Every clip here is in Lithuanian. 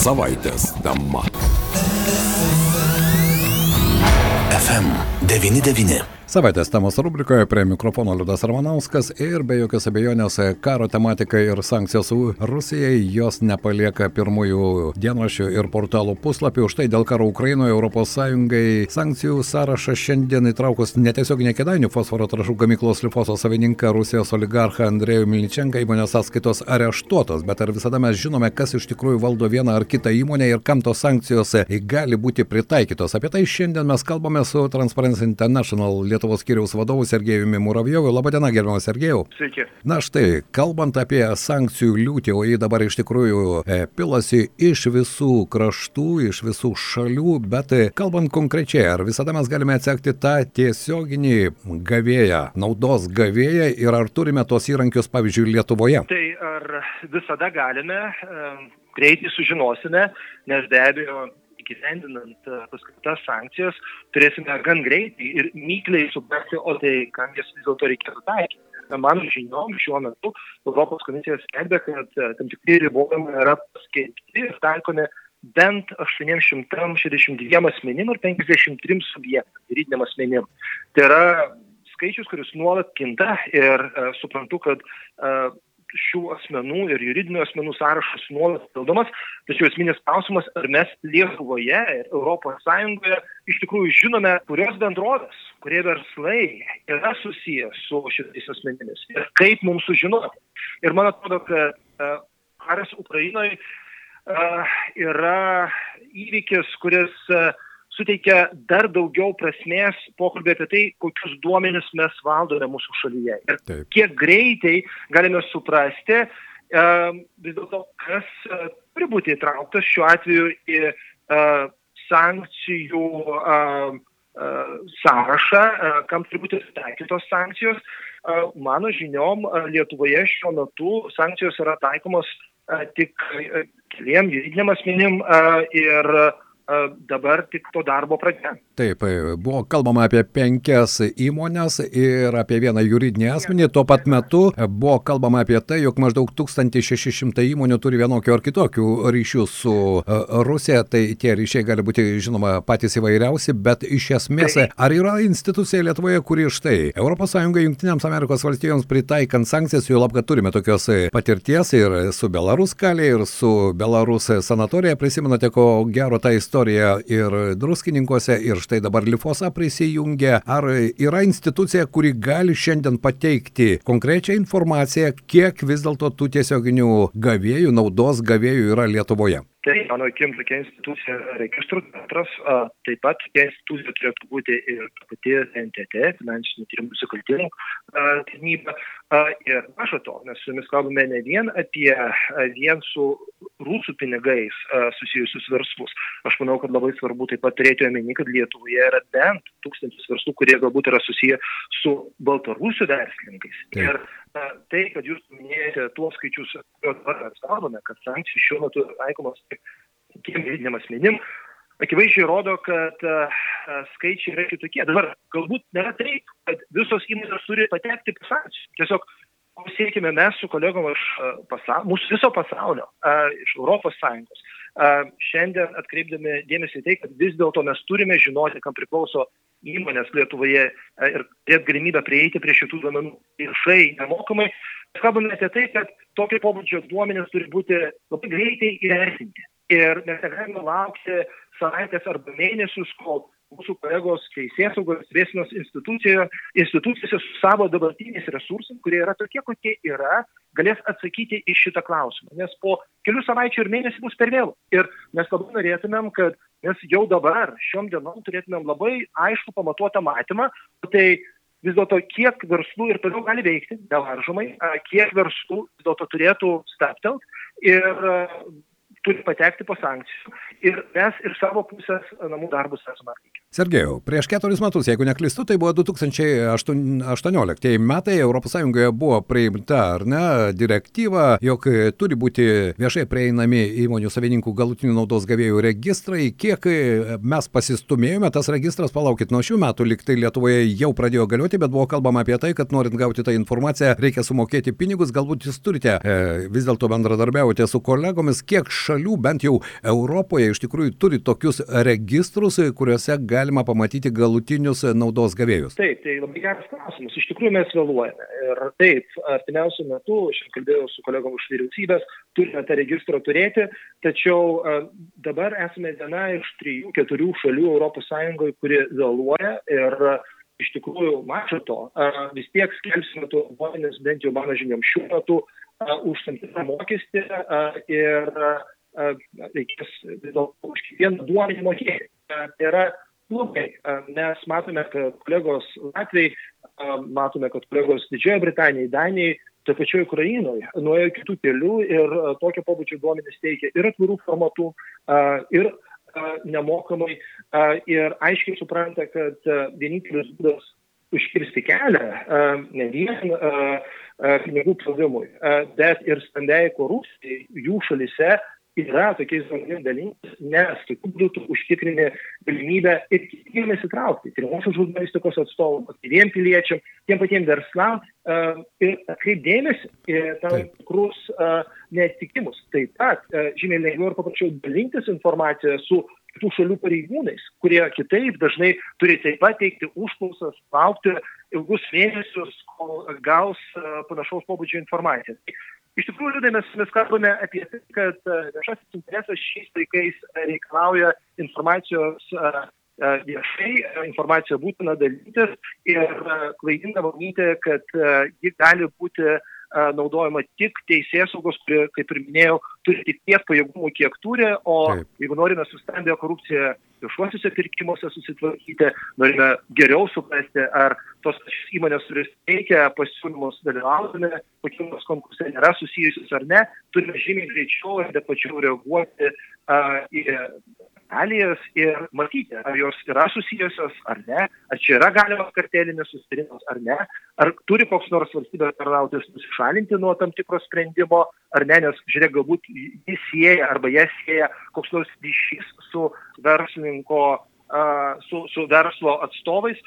Savaitės tema. FM99. Savaitės temos rubrikoje prie mikrofono Liudas Ramanauskas ir be jokios abejonės karo tematika ir sankcijos Rusijai jos nepalieka pirmųjų dienraščių ir portalų puslapių. Už tai dėl karo Ukrainoje ES sankcijų sąrašą šiandien įtraukus netiesioginė kėdainių fosforo trašų gamyklos Lifoso savininką Rusijos oligarchą Andrėjų Milničenką įmonės sąskaitos areštuotos. Bet ar visada mes žinome, kas iš tikrųjų valdo vieną ar kitą įmonę ir kam tos sankcijos gali būti pritaikytos. Apie tai šiandien mes kalbame su Transparency International Lietuvos skiriaus vadovu Sergejumi Muravjovu. Labadiena, gerbiamas Sergejau. Sveiki. Na štai, kalbant apie sankcijų liūtį, o jį dabar iš tikrųjų e, pilasi iš visų kraštų, iš visų šalių, bet e, kalbant konkrečiai, ar visada mes galime atsekti tą tiesioginį gavėją, naudos gavėją ir ar turime tos įrankius, pavyzdžiui, Lietuvoje? Tai ar visada galime, e, greitai sužinosime, nes be abejo įgyvendinant e, paskirtas sankcijas, turėsime gan greitai ir mykliai suprasti, o tai kam jas vis dėlto reikėtų taikyti. Mano žiniom šiuo metu Europos komisija skelbia, kad e, tam tikri ribojimai yra paskelbti ir taikomi bent 862 asmenim ir 53 subjektams, juridiniam asmenim. Tai yra skaičius, kuris nuolat kinta ir uh, suprantu, kad uh, šių asmenų ir juridinių asmenų sąrašas nuolat pildomas, tačiau esminis klausimas, ar mes Lietuvoje ir Europos Sąjungoje iš tikrųjų žinome, kurios bendrovės, kurie verslai yra susiję su šitais asmenimis ir kaip mums sužinoti. Ir man atrodo, kad uh, karas Ukrainoje uh, yra įvykis, kuris uh, suteikia dar daugiau prasmės pokalbį apie tai, kokius duomenis mes valdome mūsų šalyje. Ir Taip. kiek greitai galime suprasti uh, vis dėlto, kas uh, turi būti įtrauktas šiuo atveju į uh, sankcijų uh, sąrašą, kam turi būti taikytos sankcijos. Mano žiniom, Lietuvoje šiuo metu sankcijos yra taikomos tik keliem juridiniam asmenim ir uh, dabar tik to darbo pradžia. Taip, buvo kalbama apie penkias įmonės ir apie vieną juridinį asmenį. Tuo pat metu buvo kalbama apie tai, jog maždaug 1600 įmonių turi vienokių ar kitokių ryšių su Rusija. Tai tie ryšiai gali būti, žinoma, patys įvairiausi, bet iš esmės, ar yra institucija Lietuvoje, kuri štai ES Junktinėms Amerikos valstijoms pritaikant sankcijas, jau lab, kad turime tokios patirties ir su Belarus kalė, ir su Belarus sanatorija. Prisimenate, ko gero tą istoriją istorija ir druskininkuose ir štai dabar Lifosa prisijungia. Ar yra institucija, kuri gali šiandien pateikti konkrečią informaciją, kiek vis dėlto tų tiesioginių gavėjų, naudos gavėjų yra Lietuvoje? Tai, mano akim, tokia institucija registrų centras, taip pat tokia institucija turėtų būti ir pati NTT, finansinių tyrimų nusikaltimų tarnyba. Ir mažo to, mes su jumis kalbame ne vien apie vien su rusų pinigais susijusius verslus. Aš manau, kad labai svarbu taip pat turėti omeny, kad Lietuvoje yra bent tūkstantis verslų, kurie galbūt yra susiję su baltarusių verslininkais. Ir na, tai, kad jūs minėjote tuos skaičius, kuriuos dabar mes kalbame, kad sankcijos šiuo metu taikomos tiem juridiniam asmenim, akivaizdžiai rodo, kad uh, skaičiai yra kitokie. Dabar galbūt nėra taip, kad visos įmonės turi patekti po sankcijų. Tiesiog siekime mes su kolegom iš pasaulio, mūsų viso pasaulio, uh, iš Europos Sąjungos. Šiandien atkreipdami dėmesį į tai, kad vis dėlto mes turime žinoti, kam priklauso įmonės Lietuvoje ir turėti galimybę prieiti prie šitų duomenų viešai, nemokamai. Kalbame apie tai, kad tokio pobūdžio duomenys turi būti labai greitai įvertinti. Ir mes negalime laukti savaitės arba mėnesius, kol mūsų kolegos teisėsaugos vėsinos institucijose su savo dabartiniais resursais, kurie yra tokie, kokie yra, galės atsakyti į šitą klausimą. Nes po kelių savaičių ir mėnesių bus per vėlų. Ir mes labai norėtumėm, kad mes jau dabar, šiom dienom, turėtumėm labai aišku pamatuotą matymą, tai vis dėlto kiek verslų ir toliau gali veikti nevaržomai, kiek verslų vis dėlto turėtų staptelt ir turi patekti po sankcijų ir mes iš savo pusės namų darbus esame atlikę. Sergejau, prieš keturis metus, jeigu neklistu, tai buvo 2018 metai, ES buvo priimta, ar ne, direktyva, jog turi būti viešai prieinami įmonių savininkų galutinių naudos gavėjų registrai. Kiek mes pasistumėjome, tas registras, palaukit, nuo šių metų liktai Lietuvoje jau pradėjo galioti, bet buvo kalbama apie tai, kad norint gauti tą informaciją, reikia sumokėti pinigus, galbūt jūs turite e, vis dėlto bendradarbiauti su kolegomis, kiek šalių, bent jau Europoje, iš tikrųjų turi tokius registrus, kuriuose gali galima pamatyti galutinius naudos gavėjus? Taip, tai labai geras klausimas. Iš tikrųjų mes vėluojame. Ir taip, artimiausių metų, aš kalbėjau su kolegom iš vyriausybės, turime tą registrą turėti, tačiau dabar esame viena iš trijų, keturių šalių ES, kuri vėluoja ir iš tikrųjų mažo to, vis tiek skelbsime to duomenis, bent jau mano žiniom šiuo metu, už tam tikrą mokestį ir reikės vis dėlto už kiekvieną duomenį mokėti. Tai yra blogai nes matome kad kolegos latviai matome kad kolegos didžiojoj britanijoj danijoj toj pačioj ukrainoj nuėjo kitu keliu ir tokio pobūdžio duomenis teikia ir atviru formatu ir nemokamai ir aiškiai supranta kad vienintelis būdas užkirsti kelią ne vien pinigų plovimui bet ir stambiai korupcijai jų šalyse yra tokiais duomenimis dalintis, nes tokiu būdu užtikrini galimybę ir kitiem įsitraukti, tyrimosios žurnalistikos atstovų, aktyviem piliečiam, tiem patiem verslam uh, ir atkreipdėmėsi į tam tikrus uh, neatitikimus. Taip pat uh, žymiai lengviau ir paprasčiau dalintis informaciją su kitų šalių pareigūnais, kurie kitaip dažnai turi taip pat teikti užklausas, laukti ilgus mėnesius, kol gaus panašaus pobūdžio informaciją. Iš tikrųjų, liūdai mes, mes kalbame apie tai, kad e, viešasis interesas šiais laikais reikalauja informacijos e, e, viešai, informacija būtina dalytis ir klaidinga manyti, kad ji gali būti naudojama tik teisės saugos, kurie, kaip ir minėjau, turi tik tiek pajėgumų, kiek turi, o Taip. jeigu norime sustabdę korupciją viešuosiuose pirkimuose susitvarkyti, norime geriau suprasti, ar tos įmonės, kuris teikia pasiūlymus dalyvaudami, kokie nors konkursai nėra susijusius ar ne, turime žymiai greičiau ir adekvačiau reaguoti uh, į realijas ir matyti, ar jos yra susijusios ar ne, ar čia yra galimas kartelinis susitarimas ar ne, ar turi koks nors valstybės tarnautojas nusišalinti nuo tam tikro sprendimo ar ne, nes žiūrėk, galbūt jis sieja arba jas sieja koks nors ryšys su verslininko su, su verslo atstovais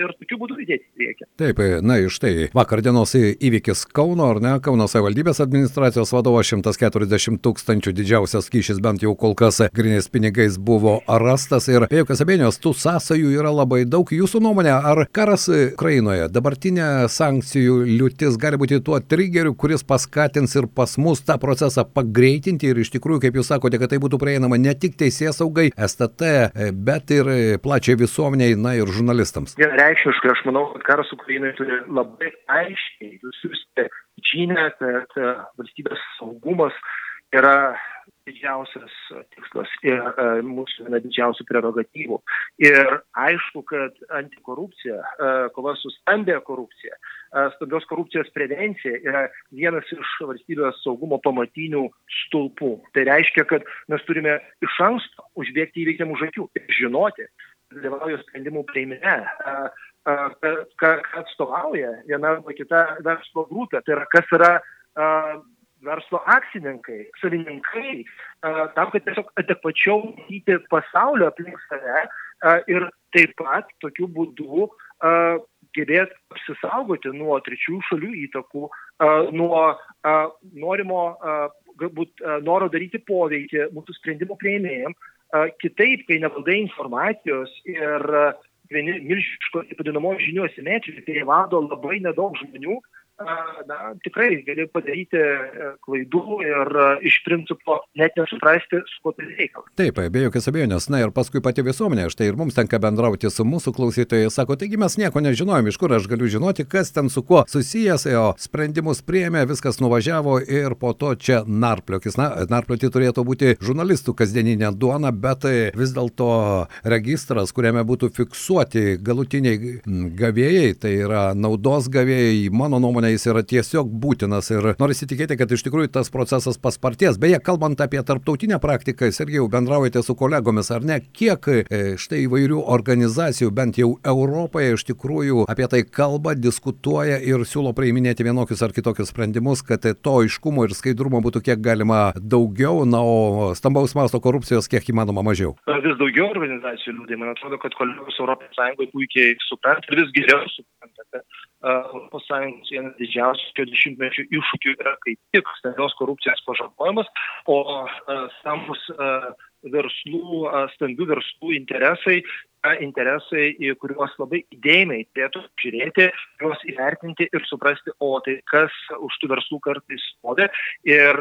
ir tokiu būdu judėti į priekį. Taip, na iš tai vakar dienos įvykis Kauno, ar ne, Kauno savivaldybės administracijos vadovo 140 tūkstančių didžiausias kyšis bent jau kol kas grinės pinigais buvo rastas ir be jokios abejonės tų sąsajų yra labai daug. Jūsų nuomonė, ar karas Ukrainoje, dabartinė sankcijų liūtis gali būti tuo trigeriu, kuris paskatins ir pas mus tą procesą pagreitinti ir iš tikrųjų, kaip jūs sakote, kad tai būtų prieinama ne tik teisės saugai, STT, bet ir e, plačiai visuomeniai, na ir žurnalistams? Vienareikšmiškai aš manau, kad karas Ukrainoje turi labai aiškiai nusiųsti žinę, kad e, valstybės saugumas yra didžiausias tikslas ir e, mūsų viena didžiausių prerogatyvų. Ir aišku, kad antikorupcija, e, kova su stambė korupcija, e, stambios korupcijos prevencija yra vienas iš valstybės saugumo pamatinių stulpų. Tai reiškia, kad mes turime iš anksto užbėgti įveikiam už akių ir žinoti, dalyvauja sprendimų prieimime, ką atstovauja viena arba kita verslo grupė, tai yra kas yra verslo akcininkai, savininkai, tam, kad tiesiog adekvačiau matyti pasaulio aplink save ir taip pat tokiu būdu gebėt apsisaugoti nuo trečiųjų šalių įtakų, nuo norimo, galbūt noro daryti poveikį mūsų sprendimų prieimėjim. Kitaip, kai nevaldai informacijos ir vieni milžiniško, taip vadinamo žinių asimetrijų, tai vado labai nedaug žmonių, na, tikrai gali padaryti e, klaidų ir e, iš principo net nesuprasti, su kuo tai reikalas. Taip, be jokios abejonės. Na ir paskui pati visuomenė, štai ir mums tenka bendrauti su mūsų klausytojai, sako, taigi mes nieko nežinojom, iš kur aš galiu žinoti, kas ten su kuo susijęs, o sprendimus priėmė, viskas nuvažiavo ir po to čia narpliokis. Na, narplioti turėtų būti žurnalistų kasdieninė duona, bet vis dėlto registras, kuriame būtų fiksuoti galutiniai gavėjai, tai yra naudos gavėjai, mano nuomonė, įmonę jis yra tiesiog būtinas ir norisi tikėti, kad iš tikrųjų tas procesas pasparties. Beje, kalbant apie tarptautinę praktiką, irgi jau bendraujate su kolegomis, ar ne, kiek e, štai įvairių organizacijų, bent jau Europoje, iš tikrųjų apie tai kalba, diskutuoja ir siūlo priiminėti vienokius ar kitokius sprendimus, kad to aiškumo ir skaidrumo būtų kiek galima daugiau, na, o stambaus masto korupcijos kiek įmanoma mažiau. Vis daugiau organizacijų liūdai, man atrodo, kad kolegos Europos Sąjungoje puikiai supranta ir vis geriau supranta, Europos Sąjungos vienas didžiausių šio dešimtmečio iššūkių yra kaip tik stambios korupcijos pažabojimas, o stambus verslų, stambių verslų interesai interesai, į kuriuos labai įdėmiai turėtų žiūrėti, juos įvertinti ir suprasti, o tai kas už tų verslų kartais stovi ir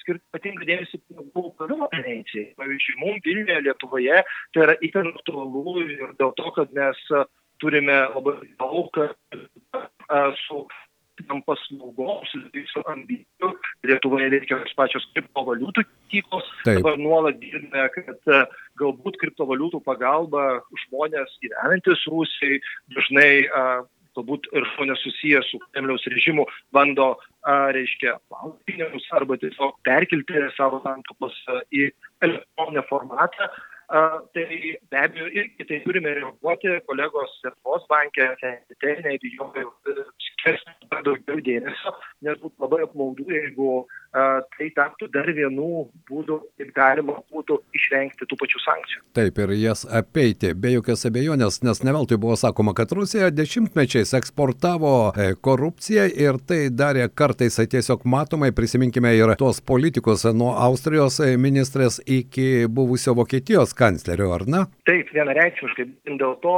skirti ypatingą dėmesį pinigų plovimo prevencijai. Pavyzdžiui, mums Vilniuje, Lietuvoje tai yra itin aktualu ir dėl to, kad mes turime labai daug su tam paslaugoms, su ambicijų. Lietuvoje veikia tos pačios kriptovaliutų kyklos. Dabar nuolat girdime, kad galbūt kriptovaliutų pagalba žmonės gyvenantis Rusijai dažnai galbūt ir žmonės susijęs su Kremliaus režimu bando, a, reiškia, pinigus arba tiesiog perkelti savo santaupas į elektroninę formatą. A, tai be abejo irgi tai turime reaguoti, kolegos Lietuvos bankė, tai nebijoju skirti dar daugiau dėmesio, nes būtų labai apmaudu, jeigu a, tai taptų dar vienų būdų, kaip galima būtų išvengti tų pačių sankcijų. Taip, ir jas apeiti, be jokios abejonės, nes ne veltui buvo sakoma, kad Rusija dešimtmečiais eksportavo e, korupciją ir tai darė kartais tiesiog matomai, prisiminkime ir tos politikus nuo Austrijos e, ministrės iki buvusio Vokietijos kanclerio, ar ne? Taip, vienareikšmiškai. Dėl to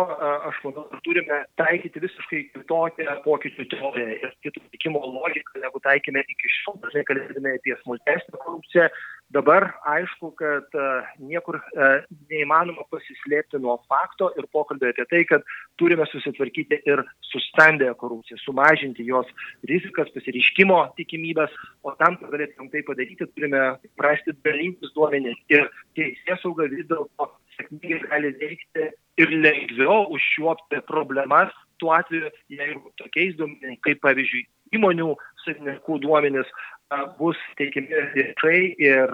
aš manau, turime taikyti visiškai kitokią pokyčių teoriją ir kitų tikimo logiką, negu taikėme iki šiol, dažnai kalbėdami apie smulkesnę korupciją. Dabar aišku, kad uh, niekur uh, neįmanoma pasislėpti nuo fakto ir pokalbė apie tai, kad turime susitvarkyti ir su stambėje korupcija, sumažinti jos rizikas, pasireiškimo tikimybės, o tam, kad galėtumėm tai padaryti, turime prasti dalintis duomenys ir teisės sauga vis dėlto sėkmingai gali veikti ir lengviau užšiuopti problemas tuo atveju, jeigu tokiais duomenimis, kaip pavyzdžiui įmonių savininkų duomenys, bus teikiami viešai ir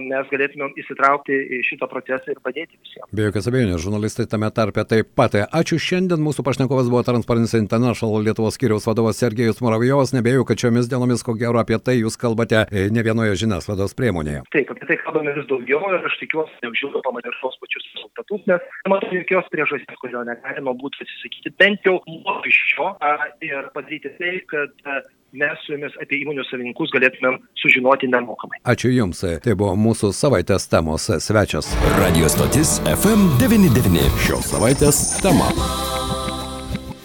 mes galėtumėm įsitraukti į šitą procesą ir padėti visiems. Be jokios abejonės, žurnalistai tame tarpe taip pat. Ačiū šiandien, mūsų pašnekovas buvo Transparency International Lietuvos skyriaus vadovas Sergejus Muravjovas. Nebėjau, kad šiomis dienomis, ko gero, apie tai jūs kalbate ne vienoje žiniasklaidos priemonėje. Taip, apie tai kalbame vis daugiau ir aš tikiuosi, neužilgo pamatys tos pačius rezultatus, nes nematau jokios priežasties, kodėl negalima būtų atsisakyti bent jau mokesčio ir padaryti tai, kad mes su jumis apie įmonių savininkus galėtumėm sužinoti nemokamai. Ačiū Jums. Tai buvo mūsų savaitės temos svečias. Radio stotis FM99. Šios savaitės tema.